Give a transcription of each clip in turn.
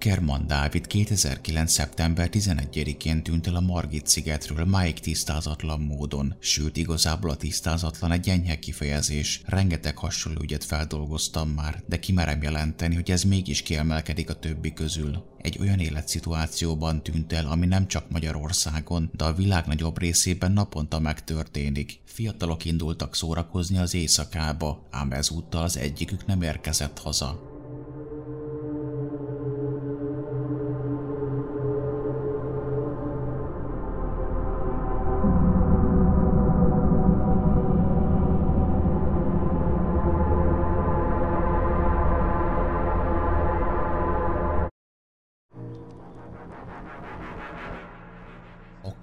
Ackerman Dávid 2009. szeptember 11-én tűnt el a Margit szigetről máig tisztázatlan módon, sőt igazából a tisztázatlan egy enyhe kifejezés. Rengeteg hasonló ügyet feldolgoztam már, de kimerem jelenteni, hogy ez mégis kiemelkedik a többi közül. Egy olyan életszituációban tűnt el, ami nem csak Magyarországon, de a világ nagyobb részében naponta megtörténik. Fiatalok indultak szórakozni az éjszakába, ám ezúttal az egyikük nem érkezett haza.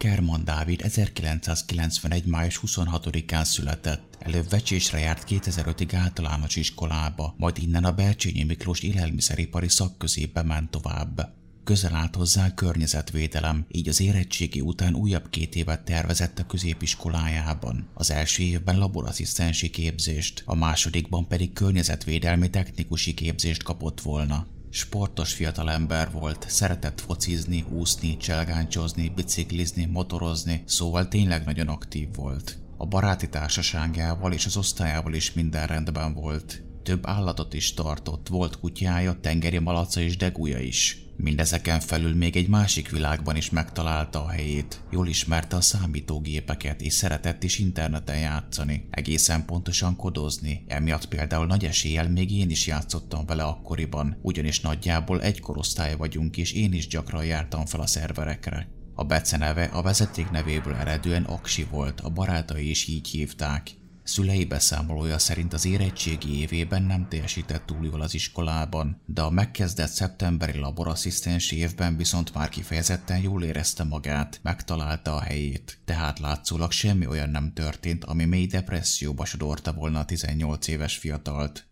Kerman Dávid 1991. május 26-án született. Előbb vecsésre járt 2005-ig általános iskolába, majd innen a Belcsényi Miklós élelmiszeripari szakközébe ment tovább. Közel állt hozzá a környezetvédelem, így az érettségi után újabb két évet tervezett a középiskolájában. Az első évben laborasszisztensi képzést, a másodikban pedig környezetvédelmi technikusi képzést kapott volna. Sportos fiatalember volt, szeretett focizni, úszni, cselgáncsozni, biciklizni, motorozni, szóval tényleg nagyon aktív volt. A baráti társaságával és az osztályával is minden rendben volt. Több állatot is tartott, volt kutyája, tengeri malaca és degúja is. Mindezeken felül még egy másik világban is megtalálta a helyét. Jól ismerte a számítógépeket, és szeretett is interneten játszani, egészen pontosan kodozni. Emiatt például nagy eséllyel még én is játszottam vele akkoriban, ugyanis nagyjából egy korosztály vagyunk, és én is gyakran jártam fel a szerverekre. A beceneve a vezeték nevéből eredően Aksi volt, a barátai is így hívták. Szülei beszámolója szerint az érettségi évében nem teljesített túl jól az iskolában, de a megkezdett szeptemberi laborasszisztensi évben viszont már kifejezetten jól érezte magát, megtalálta a helyét. Tehát látszólag semmi olyan nem történt, ami mély depresszióba sodorta volna a 18 éves fiatalt.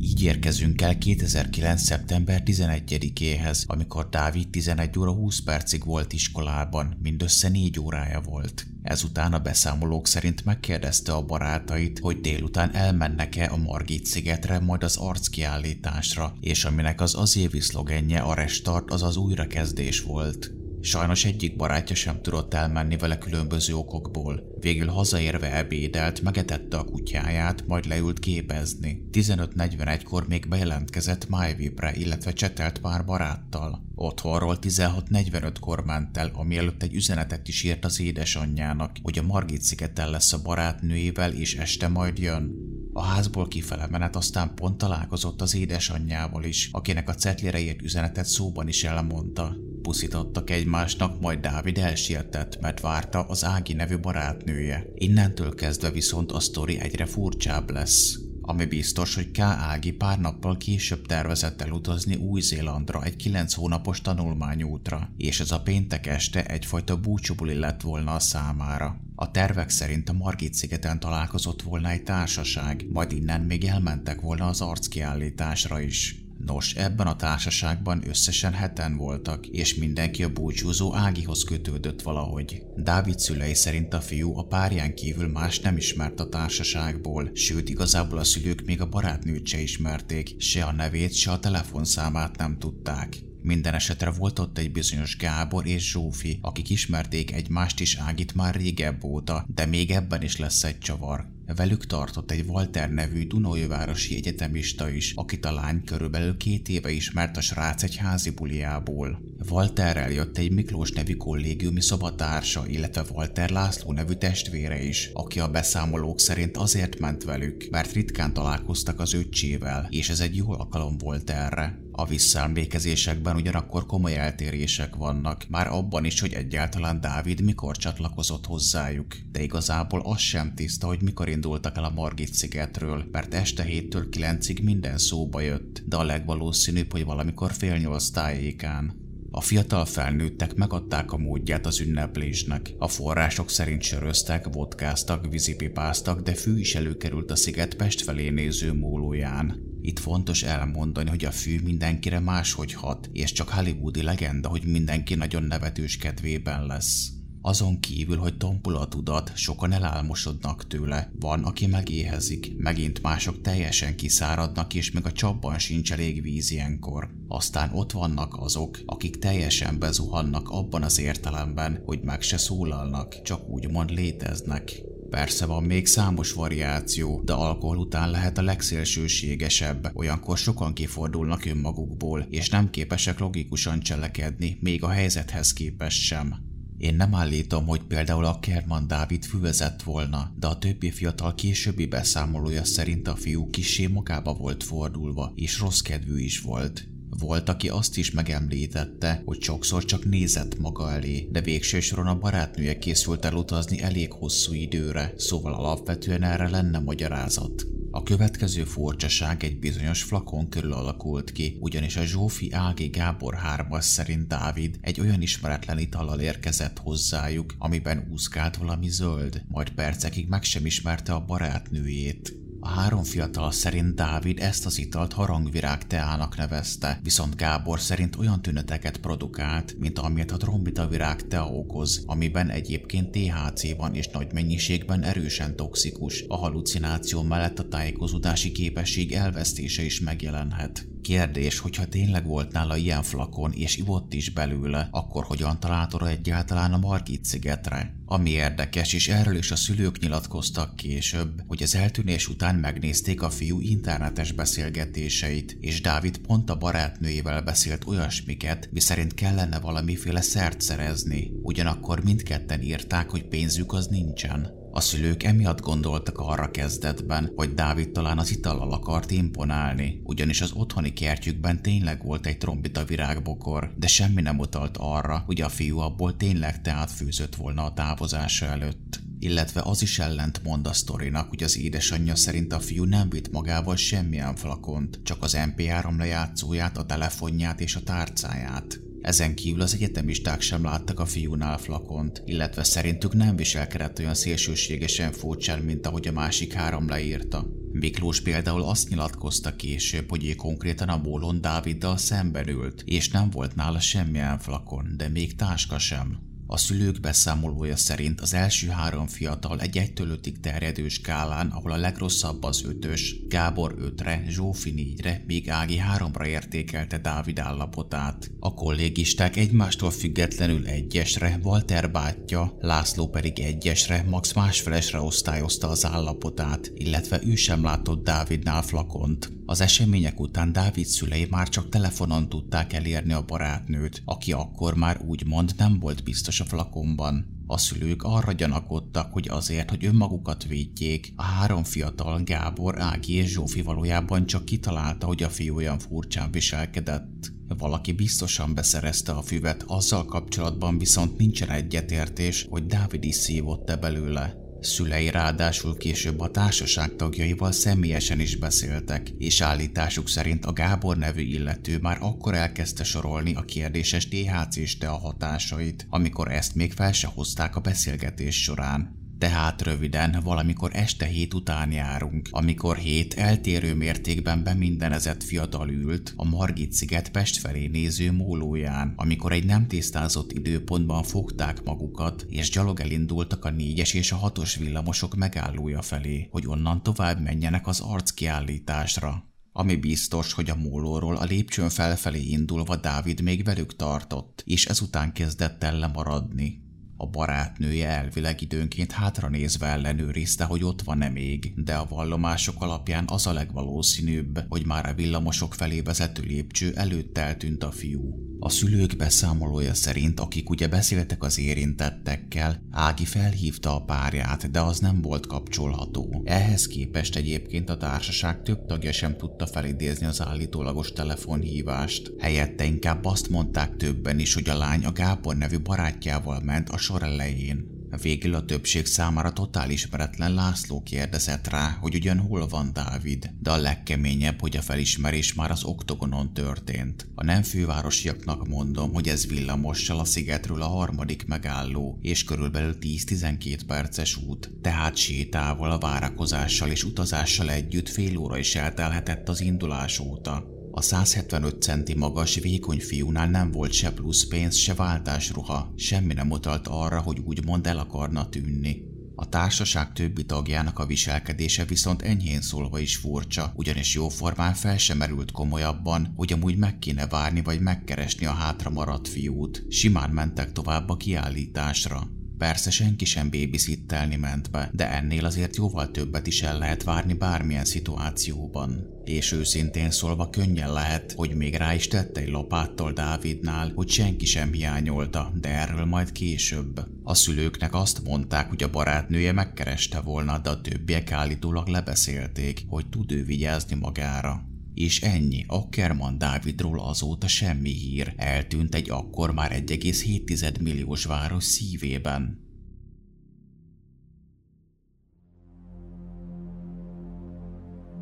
Így érkezünk el 2009. szeptember 11-éhez, amikor Dávid 11 óra 20 percig volt iskolában, mindössze 4 órája volt. Ezután a beszámolók szerint megkérdezte a barátait, hogy délután elmennek-e a Margit szigetre, majd az arckiállításra, és aminek az az évi szlogenje a restart, az az újrakezdés volt. Sajnos egyik barátja sem tudott elmenni vele különböző okokból. Végül hazaérve ebédelt, megetette a kutyáját, majd leült képezni. 15.41-kor még bejelentkezett MyVip-re, illetve csetelt pár baráttal. Otthonról 16.45-kor ment el, ami előtt egy üzenetet is írt az édesanyjának, hogy a Margit szigeten lesz a barátnőjével, és este majd jön. A házból kifele menet aztán pont találkozott az édesanyjával is, akinek a cetlére írt üzenetet szóban is elmondta. Puszítottak egymásnak, majd Dávid elsietett, mert várta az Ági nevű barátnője. Innentől kezdve viszont a sztori egyre furcsább lesz. Ami biztos, hogy K. Ági pár nappal később tervezett elutazni Új-Zélandra egy kilenc hónapos tanulmányútra, és ez a péntek este egyfajta búcsúbuli lett volna a számára. A tervek szerint a Margit szigeten találkozott volna egy társaság, majd innen még elmentek volna az arckiállításra is. Nos, ebben a társaságban összesen heten voltak, és mindenki a búcsúzó Ágihoz kötődött valahogy. Dávid szülei szerint a fiú a párján kívül más nem ismert a társaságból, sőt igazából a szülők még a barátnőt se ismerték, se a nevét, se a telefonszámát nem tudták. Minden esetre volt ott egy bizonyos Gábor és Zsófi, akik ismerték egymást is Ágit már régebb óta, de még ebben is lesz egy csavar. Velük tartott egy Walter nevű Dunójövárosi egyetemista is, akit a lány körülbelül két éve ismert a srác egy házi buliából. Walterrel jött egy Miklós nevű kollégiumi szobatársa, illetve Walter László nevű testvére is, aki a beszámolók szerint azért ment velük, mert ritkán találkoztak az öccsével, és ez egy jó alkalom volt erre. A visszaemlékezésekben ugyanakkor komoly eltérések vannak, már abban is, hogy egyáltalán Dávid mikor csatlakozott hozzájuk, de igazából az sem tiszta, hogy mikor indultak el a Margit szigetről, mert este 7-től 9-ig minden szóba jött, de a legvalószínűbb, hogy valamikor fél nyolc tájékán. A fiatal felnőttek megadták a módját az ünneplésnek. A források szerint söröztek, vodkáztak, vízipipáztak, de fű is előkerült a sziget Pest felé néző mólóján. Itt fontos elmondani, hogy a fű mindenkire máshogy hat, és csak hollywoodi legenda, hogy mindenki nagyon nevetős kedvében lesz. Azon kívül, hogy tompul a tudat, sokan elálmosodnak tőle. Van, aki megéhezik, megint mások teljesen kiszáradnak, és még a csapban sincs elég víz ilyenkor. Aztán ott vannak azok, akik teljesen bezuhannak abban az értelemben, hogy meg se szólalnak, csak úgymond léteznek. Persze van még számos variáció, de alkohol után lehet a legszélsőségesebb, olyankor sokan kifordulnak önmagukból, és nem képesek logikusan cselekedni, még a helyzethez képest sem. Én nem állítom, hogy például a Kerman Dávid füvezett volna, de a többi fiatal későbbi beszámolója szerint a fiú kisé magába volt fordulva, és rossz kedvű is volt. Volt, aki azt is megemlítette, hogy sokszor csak nézett maga elé, de végső soron a barátnője készült el utazni elég hosszú időre, szóval alapvetően erre lenne magyarázat. A következő furcsaság egy bizonyos flakon körül alakult ki, ugyanis a Zsófi Ági Gábor hármas szerint Dávid egy olyan ismeretlen itallal érkezett hozzájuk, amiben úszkált valami zöld, majd percekig meg sem ismerte a barátnőjét. A három fiatal szerint Dávid ezt az italt harangvirág teának nevezte, viszont Gábor szerint olyan tüneteket produkált, mint amilyet a trombitavirág tea okoz, amiben egyébként THC van és nagy mennyiségben erősen toxikus. A halucináció mellett a tájékozódási képesség elvesztése is megjelenhet. Kérdés, hogyha tényleg volt nála ilyen flakon és ivott is belőle, akkor hogyan találta egyáltalán a Margit szigetre? Ami érdekes, és erről is a szülők nyilatkoztak később, hogy az eltűnés után megnézték a fiú internetes beszélgetéseit, és Dávid pont a barátnőjével beszélt olyasmiket, miszerint kellene valamiféle szert szerezni. Ugyanakkor mindketten írták, hogy pénzük az nincsen. A szülők emiatt gondoltak arra kezdetben, hogy Dávid talán az itallal akart imponálni, ugyanis az otthoni kertjükben tényleg volt egy trombita virágbokor, de semmi nem utalt arra, hogy a fiú abból tényleg teát főzött volna a távozása előtt illetve az is ellent mond a sztorinak, hogy az édesanyja szerint a fiú nem vitt magával semmilyen flakont, csak az MP3 lejátszóját, a telefonját és a tárcáját. Ezen kívül az egyetemisták sem láttak a fiúnál flakont, illetve szerintük nem viselkedett olyan szélsőségesen furcsán, mint ahogy a másik három leírta. Miklós például azt nyilatkozta később, hogy ő konkrétan a mólon Dáviddal szemben ült, és nem volt nála semmilyen flakon, de még táska sem. A szülők beszámolója szerint az első három fiatal egy egytől ötig terjedő skálán, ahol a legrosszabb az ötös, Gábor ötre, Zsófi négyre, míg Ági háromra értékelte Dávid állapotát. A kollégisták egymástól függetlenül egyesre, Walter bátyja, László pedig egyesre, Max másfelesre osztályozta az állapotát, illetve ő sem látott Dávidnál flakont. Az események után Dávid szülei már csak telefonon tudták elérni a barátnőt, aki akkor már úgymond nem volt biztos a flakonban. A szülők arra gyanakodtak, hogy azért, hogy önmagukat védjék, a három fiatal Gábor, Ági és Zsófi valójában csak kitalálta, hogy a fiú olyan furcsán viselkedett. Valaki biztosan beszerezte a füvet, azzal kapcsolatban viszont nincsen egyetértés, hogy Dávid is szívott-e belőle. Szülei ráadásul később a társaság tagjaival személyesen is beszéltek, és állításuk szerint a Gábor nevű illető már akkor elkezdte sorolni a kérdéses THC-s a hatásait, amikor ezt még fel se hozták a beszélgetés során. Tehát röviden, valamikor este hét után járunk, amikor hét eltérő mértékben bemindenezett fiatal ült a Margit sziget Pest felé néző mólóján, amikor egy nem tisztázott időpontban fogták magukat, és gyalog elindultak a négyes és a hatos villamosok megállója felé, hogy onnan tovább menjenek az arckiállításra. Ami biztos, hogy a mólóról a lépcsőn felfelé indulva Dávid még velük tartott, és ezután kezdett el lemaradni. A barátnője elvileg időnként hátranézve ellenőrizte, hogy ott van-e még, de a vallomások alapján az a legvalószínűbb, hogy már a villamosok felé vezető lépcső előtt eltűnt a fiú. A szülők beszámolója szerint, akik ugye beszéltek az érintettekkel, Ági felhívta a párját, de az nem volt kapcsolható. Ehhez képest egyébként a társaság több tagja sem tudta felidézni az állítólagos telefonhívást. Helyette inkább azt mondták többen is, hogy a lány a Gábor nevű barátjával ment a sor elején. Végül a többség számára totál ismeretlen László kérdezett rá, hogy ugyan hol van Dávid, de a legkeményebb, hogy a felismerés már az oktogonon történt. A nem fővárosiaknak mondom, hogy ez villamossal a szigetről a harmadik megálló, és körülbelül 10-12 perces út, tehát sétával, a várakozással és utazással együtt fél óra is eltelhetett az indulás óta. A 175 centi magas, vékony fiúnál nem volt se plusz pénz, se váltásruha, semmi nem utalt arra, hogy úgymond el akarna tűnni. A társaság többi tagjának a viselkedése viszont enyhén szólva is furcsa, ugyanis jóformán fel sem merült komolyabban, hogy amúgy meg kéne várni vagy megkeresni a hátra maradt fiút. Simán mentek tovább a kiállításra. Persze senki sem babysittelni ment be, de ennél azért jóval többet is el lehet várni bármilyen szituációban. És őszintén szólva könnyen lehet, hogy még rá is tette egy lopáttal Dávidnál, hogy senki sem hiányolta, de erről majd később. A szülőknek azt mondták, hogy a barátnője megkereste volna, de a többiek állítólag lebeszélték, hogy tud ő vigyázni magára. És ennyi, Ackerman Dávidról azóta semmi hír, eltűnt egy akkor már 1,7 milliós város szívében.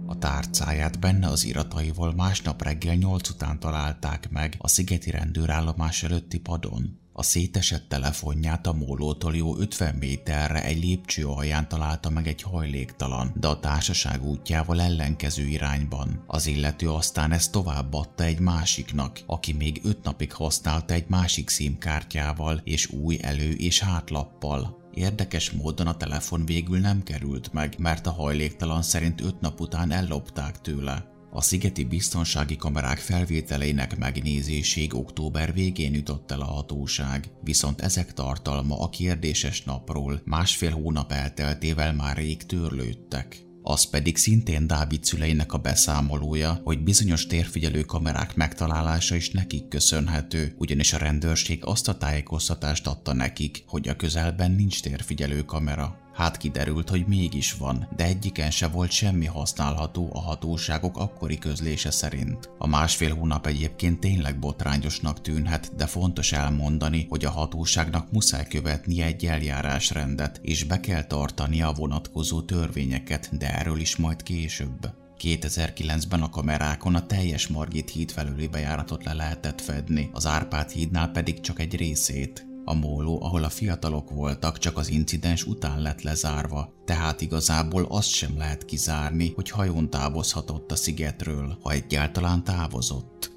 A tárcáját benne az irataival másnap reggel nyolc után találták meg a szigeti rendőrállomás előtti padon. A szétesett telefonját a mólótól jó 50 méterre egy lépcső alján találta meg egy hajléktalan, de a társaság útjával ellenkező irányban. Az illető aztán ezt továbbadta egy másiknak, aki még öt napig használta egy másik szímkártyával és új elő- és hátlappal. Érdekes módon a telefon végül nem került meg, mert a hajléktalan szerint öt nap után ellopták tőle. A szigeti biztonsági kamerák felvételeinek megnézéséig október végén jutott el a hatóság, viszont ezek tartalma a kérdéses napról másfél hónap elteltével már rég törlődtek. Az pedig szintén Dávid szüleinek a beszámolója, hogy bizonyos térfigyelő kamerák megtalálása is nekik köszönhető, ugyanis a rendőrség azt a tájékoztatást adta nekik, hogy a közelben nincs térfigyelő kamera. Hát kiderült, hogy mégis van, de egyiken se volt semmi használható a hatóságok akkori közlése szerint. A másfél hónap egyébként tényleg botrányosnak tűnhet, de fontos elmondani, hogy a hatóságnak muszáj követni egy eljárásrendet, és be kell tartania a vonatkozó törvényeket, de erről is majd később. 2009-ben a kamerákon a teljes Margit híd felüli bejáratot le lehetett fedni, az Árpád hídnál pedig csak egy részét. A móló, ahol a fiatalok voltak, csak az incidens után lett lezárva, tehát igazából azt sem lehet kizárni, hogy hajón távozhatott a szigetről, ha egyáltalán távozott.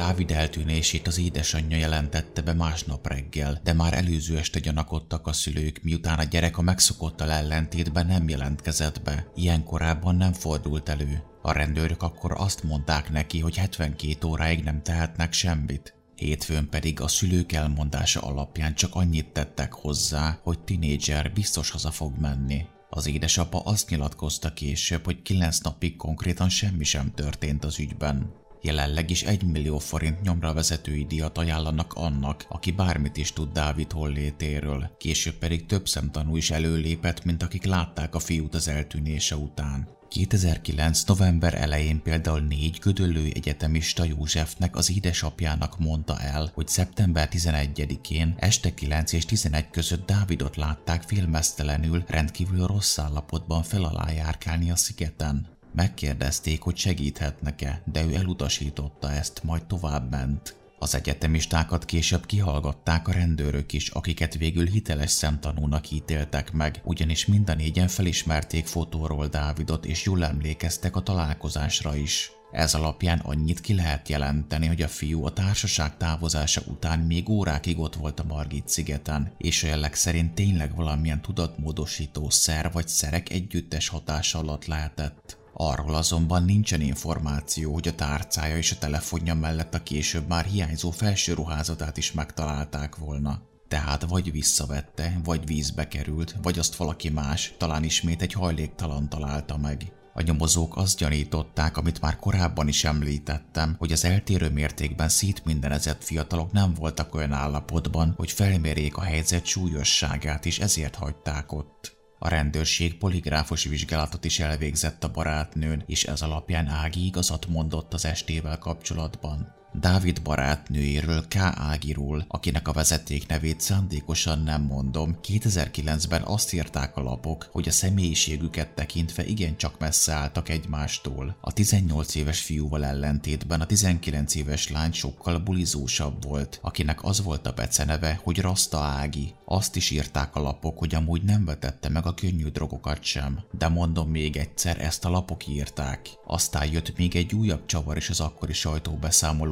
Dávid eltűnését az édesanyja jelentette be másnap reggel, de már előző este gyanakodtak a szülők, miután a gyerek a megszokottal ellentétben nem jelentkezett be. Ilyen korábban nem fordult elő. A rendőrök akkor azt mondták neki, hogy 72 óráig nem tehetnek semmit. Hétfőn pedig a szülők elmondása alapján csak annyit tettek hozzá, hogy tinédzser biztos haza fog menni. Az édesapa azt nyilatkozta később, hogy kilenc napig konkrétan semmi sem történt az ügyben. Jelenleg is egy millió forint nyomra vezetői díjat ajánlanak annak, aki bármit is tud Dávid hollétéről. Később pedig több szemtanú is előlépett, mint akik látták a fiút az eltűnése után. 2009. november elején például négy gödöllői egyetemista Józsefnek az édesapjának mondta el, hogy szeptember 11-én este 9 és 11 között Dávidot látták filmesztelenül rendkívül rossz állapotban fel alá járkálni a szigeten. Megkérdezték, hogy segíthetnek-e, de ő elutasította ezt, majd tovább ment. Az egyetemistákat később kihallgatták a rendőrök is, akiket végül hiteles szemtanúnak ítéltek meg, ugyanis mind a négyen felismerték fotóról Dávidot és jól emlékeztek a találkozásra is. Ez alapján annyit ki lehet jelenteni, hogy a fiú a társaság távozása után még órákig ott volt a Margit szigeten, és a jelleg szerint tényleg valamilyen tudatmódosító szer vagy szerek együttes hatása alatt lehetett. Arról azonban nincsen információ, hogy a tárcája és a telefonja mellett a később már hiányzó felső ruházatát is megtalálták volna. Tehát vagy visszavette, vagy vízbe került, vagy azt valaki más, talán ismét egy hajléktalan találta meg. A nyomozók azt gyanították, amit már korábban is említettem, hogy az eltérő mértékben szétmindenezett fiatalok nem voltak olyan állapotban, hogy felmérjék a helyzet súlyosságát, és ezért hagyták ott. A rendőrség poligráfos vizsgálatot is elvégzett a barátnőn, és ez alapján Ági igazat mondott az estével kapcsolatban. Dávid barátnőjéről K. Ágiról, akinek a vezeték nevét szándékosan nem mondom, 2009-ben azt írták a lapok, hogy a személyiségüket tekintve igencsak messze álltak egymástól. A 18 éves fiúval ellentétben a 19 éves lány sokkal bulizósabb volt, akinek az volt a beceneve, hogy Rasta Ági. Azt is írták a lapok, hogy amúgy nem vetette meg a könnyű drogokat sem. De mondom még egyszer, ezt a lapok írták. Aztán jött még egy újabb csavar is az akkori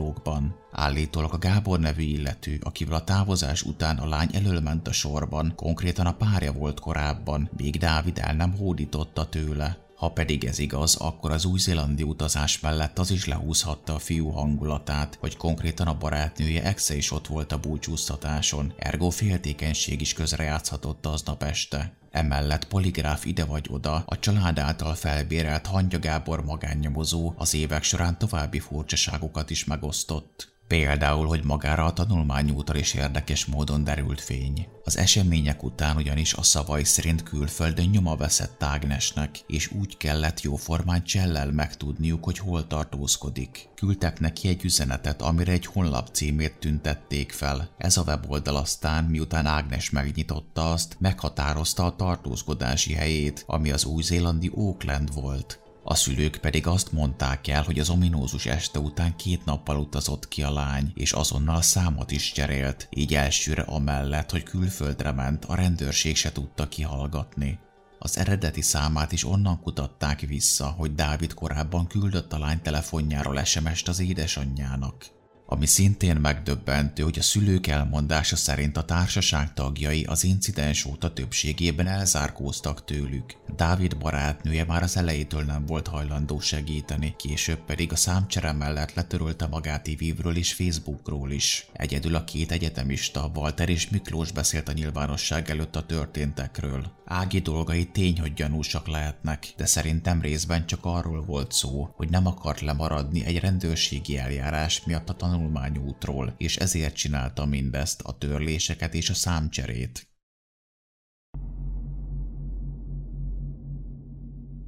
sajtóbeszámolókban. Állítólag a Gábor nevű illető, akivel a távozás után a lány elölment a sorban, konkrétan a párja volt korábban, még Dávid el nem hódította tőle. Ha pedig ez igaz, akkor az új-zélandi utazás mellett az is lehúzhatta a fiú hangulatát, hogy konkrétan a barátnője exe is ott volt a búcsúztatáson, ergo féltékenység is közrejátszhatott aznap este. Emellett poligráf ide vagy oda, a család által felbérelt Hangya Gábor magánnyomozó az évek során további furcsaságokat is megosztott. Például, hogy magára a tanulmányútra is érdekes módon derült fény. Az események után ugyanis a szavai szerint külföldön nyoma veszett Ágnesnek, és úgy kellett jóformán csellel megtudniuk, hogy hol tartózkodik. Küldtek neki egy üzenetet, amire egy honlap címét tüntették fel. Ez a weboldal aztán, miután Ágnes megnyitotta azt, meghatározta a tartózkodási helyét, ami az új-zélandi Auckland volt. A szülők pedig azt mondták el, hogy az ominózus este után két nappal utazott ki a lány, és azonnal számot is cserélt, így elsőre amellett, hogy külföldre ment, a rendőrség se tudta kihallgatni. Az eredeti számát is onnan kutatták vissza, hogy Dávid korábban küldött a lány telefonjáról SMS-t az édesanyjának. Ami szintén megdöbbentő, hogy a szülők elmondása szerint a társaság tagjai az incidens óta többségében elzárkóztak tőlük. Dávid barátnője már az elejétől nem volt hajlandó segíteni, később pedig a számcsere mellett letörölte magát évről és Facebookról is. Egyedül a két egyetemista, Walter és Miklós beszélt a nyilvánosság előtt a történtekről. Ági dolgai tény, hogy gyanúsak lehetnek, de szerintem részben csak arról volt szó, hogy nem akart lemaradni egy rendőrségi eljárás miatt a tanulmányútról, és ezért csinálta mindezt, a törléseket és a számcserét.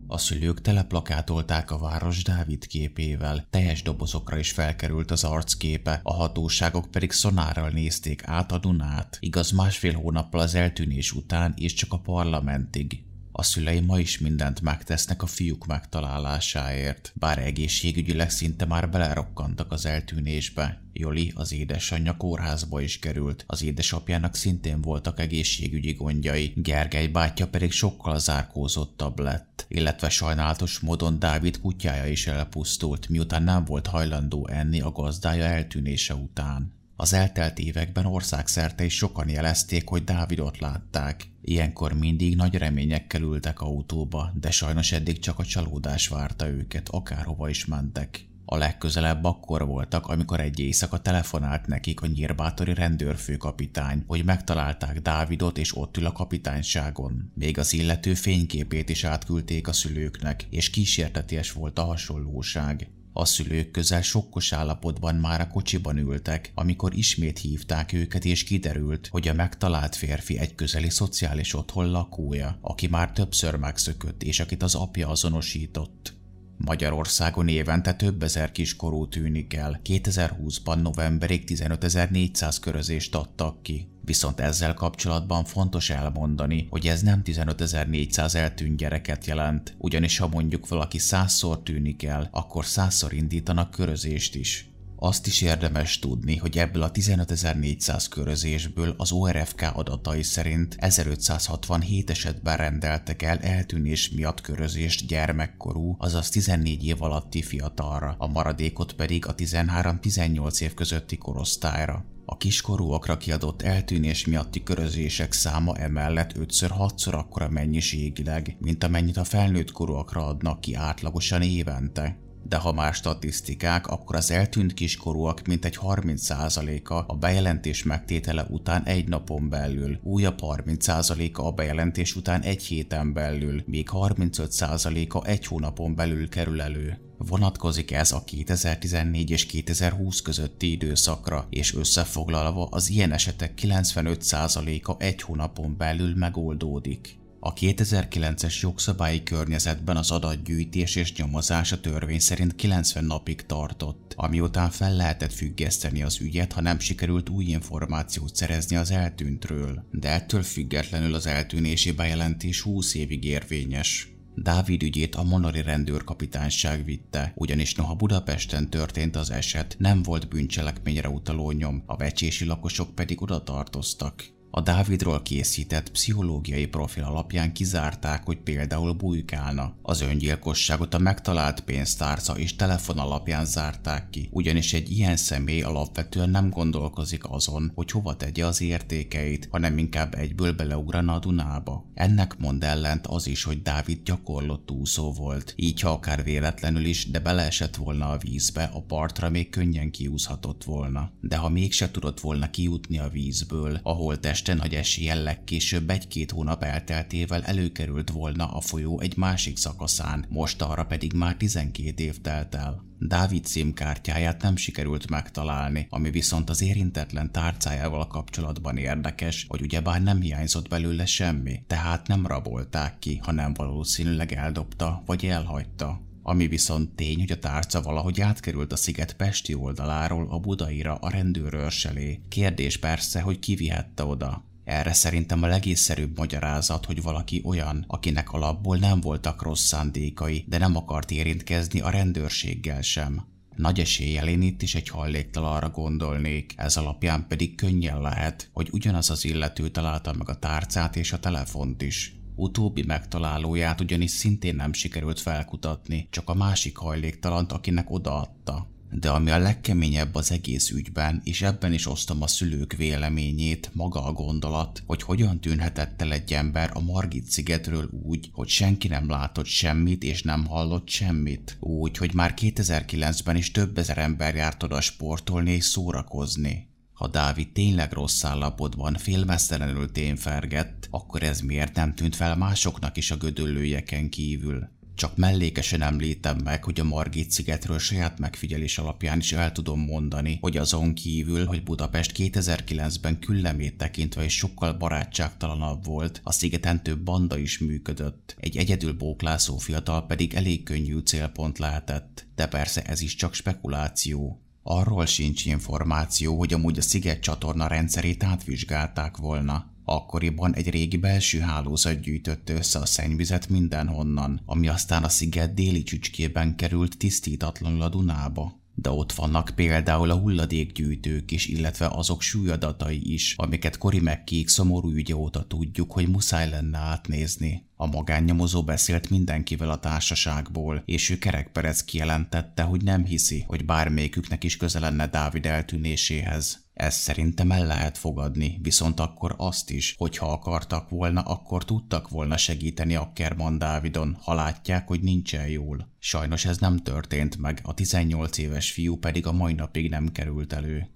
A szülők teleplakátolták a város Dávid képével, teljes dobozokra is felkerült az arcképe, a hatóságok pedig szonárral nézték át a Dunát, igaz másfél hónappal az eltűnés után és csak a parlamentig. A szülei ma is mindent megtesznek a fiúk megtalálásáért, bár egészségügyileg szinte már belerokkantak az eltűnésbe. Joli, az édesanyja kórházba is került, az édesapjának szintén voltak egészségügyi gondjai, Gergely bátyja pedig sokkal zárkózottabb lett, illetve sajnálatos módon Dávid kutyája is elpusztult, miután nem volt hajlandó enni a gazdája eltűnése után. Az eltelt években országszerte is sokan jelezték, hogy Dávidot látták. Ilyenkor mindig nagy reményekkel ültek autóba, de sajnos eddig csak a csalódás várta őket, akárhova is mentek. A legközelebb akkor voltak, amikor egy éjszaka telefonált nekik a nyírbátori rendőrfőkapitány, hogy megtalálták Dávidot és ott ül a kapitányságon. Még az illető fényképét is átküldték a szülőknek, és kísérteties volt a hasonlóság. A szülők közel sokkos állapotban már a kocsiban ültek, amikor ismét hívták őket, és kiderült, hogy a megtalált férfi egy közeli szociális otthon lakója, aki már többször megszökött, és akit az apja azonosított. Magyarországon évente több ezer kiskorú tűnik el. 2020-ban novemberig 15.400 körözést adtak ki. Viszont ezzel kapcsolatban fontos elmondani, hogy ez nem 15.400 eltűnt gyereket jelent, ugyanis ha mondjuk valaki százszor tűnik el, akkor százszor indítanak körözést is. Azt is érdemes tudni, hogy ebből a 15.400 körözésből az ORFK adatai szerint 1567 esetben rendeltek el eltűnés miatt körözést gyermekkorú, azaz 14 év alatti fiatalra, a maradékot pedig a 13-18 év közötti korosztályra. A kiskorúakra kiadott eltűnés miatti körözések száma emellett 5-6-szor akkora mennyiségileg, mint amennyit a felnőtt korúakra adnak ki átlagosan évente de ha már statisztikák, akkor az eltűnt kiskorúak mintegy 30%-a a bejelentés megtétele után egy napon belül, újabb 30%-a a bejelentés után egy héten belül, még 35%-a egy hónapon belül kerül elő. Vonatkozik ez a 2014 és 2020 közötti időszakra, és összefoglalva az ilyen esetek 95%-a egy hónapon belül megoldódik. A 2009-es jogszabályi környezetben az adatgyűjtés és nyomozás a törvény szerint 90 napig tartott, ami után fel lehetett függeszteni az ügyet, ha nem sikerült új információt szerezni az eltűntről, de ettől függetlenül az eltűnési bejelentés 20 évig érvényes. Dávid ügyét a Monori rendőrkapitányság vitte, ugyanis noha Budapesten történt az eset, nem volt bűncselekményre utaló nyom, a vecsési lakosok pedig oda tartoztak. A Dávidról készített pszichológiai profil alapján kizárták, hogy például bujkálna. Az öngyilkosságot a megtalált pénztárca és telefon alapján zárták ki, ugyanis egy ilyen személy alapvetően nem gondolkozik azon, hogy hova tegye az értékeit, hanem inkább egyből beleugrana a Dunába. Ennek mond ellent az is, hogy Dávid gyakorlott úszó volt, így ha akár véletlenül is, de beleesett volna a vízbe, a partra még könnyen kiúszhatott volna. De ha mégse tudott volna kijutni a vízből, ahol testen nagy eséllyel legkésőbb egy-két hónap elteltével előkerült volna a folyó egy másik szakaszán, most arra pedig már 12 év telt el. Dávid címkártyáját nem sikerült megtalálni, ami viszont az érintetlen tárcájával kapcsolatban érdekes, hogy ugyebár nem hiányzott belőle semmi, tehát nem rabolták ki, hanem valószínűleg eldobta vagy elhagyta. Ami viszont tény, hogy a tárca valahogy átkerült a sziget pesti oldaláról a budaira a rendőrőrselé. Kérdés persze, hogy ki vihette oda. Erre szerintem a legészszerűbb magyarázat, hogy valaki olyan, akinek alapból nem voltak rossz szándékai, de nem akart érintkezni a rendőrséggel sem. Nagy eséllyel én itt is egy hajléktalanra gondolnék, ez alapján pedig könnyen lehet, hogy ugyanaz az illető találta meg a tárcát és a telefont is. Utóbbi megtalálóját ugyanis szintén nem sikerült felkutatni, csak a másik hajléktalant, akinek odaadta. De ami a legkeményebb az egész ügyben, és ebben is osztom a szülők véleményét, maga a gondolat, hogy hogyan tűnhetett el egy ember a Margit szigetről úgy, hogy senki nem látott semmit és nem hallott semmit. Úgy, hogy már 2009-ben is több ezer ember járt oda sportolni és szórakozni. Ha Dávid tényleg rossz állapotban félmesztelenül témfergett, akkor ez miért nem tűnt fel másoknak is a gödöllőjeken kívül? Csak mellékesen említem meg, hogy a Margit szigetről saját megfigyelés alapján is el tudom mondani, hogy azon kívül, hogy Budapest 2009-ben küllemét tekintve is sokkal barátságtalanabb volt, a szigeten több banda is működött. Egy egyedül bóklászó fiatal pedig elég könnyű célpont lehetett, de persze ez is csak spekuláció. Arról sincs információ, hogy amúgy a sziget csatorna rendszerét átvizsgálták volna. Akkoriban egy régi belső hálózat gyűjtötte össze a szennyvizet mindenhonnan, ami aztán a sziget déli csücskében került tisztítatlanul a Dunába. De ott vannak például a hulladékgyűjtők is, illetve azok súlyadatai is, amiket Kori megkék szomorú ügye óta tudjuk, hogy muszáj lenne átnézni. A magánnyomozó beszélt mindenkivel a társaságból, és ő kerekperec kijelentette, hogy nem hiszi, hogy bármelyiküknek is köze lenne Dávid eltűnéséhez. Ezt szerintem el lehet fogadni, viszont akkor azt is, hogy ha akartak volna, akkor tudtak volna segíteni a Kerman Dávidon, ha látják, hogy nincsen jól. Sajnos ez nem történt meg, a 18 éves fiú pedig a mai napig nem került elő.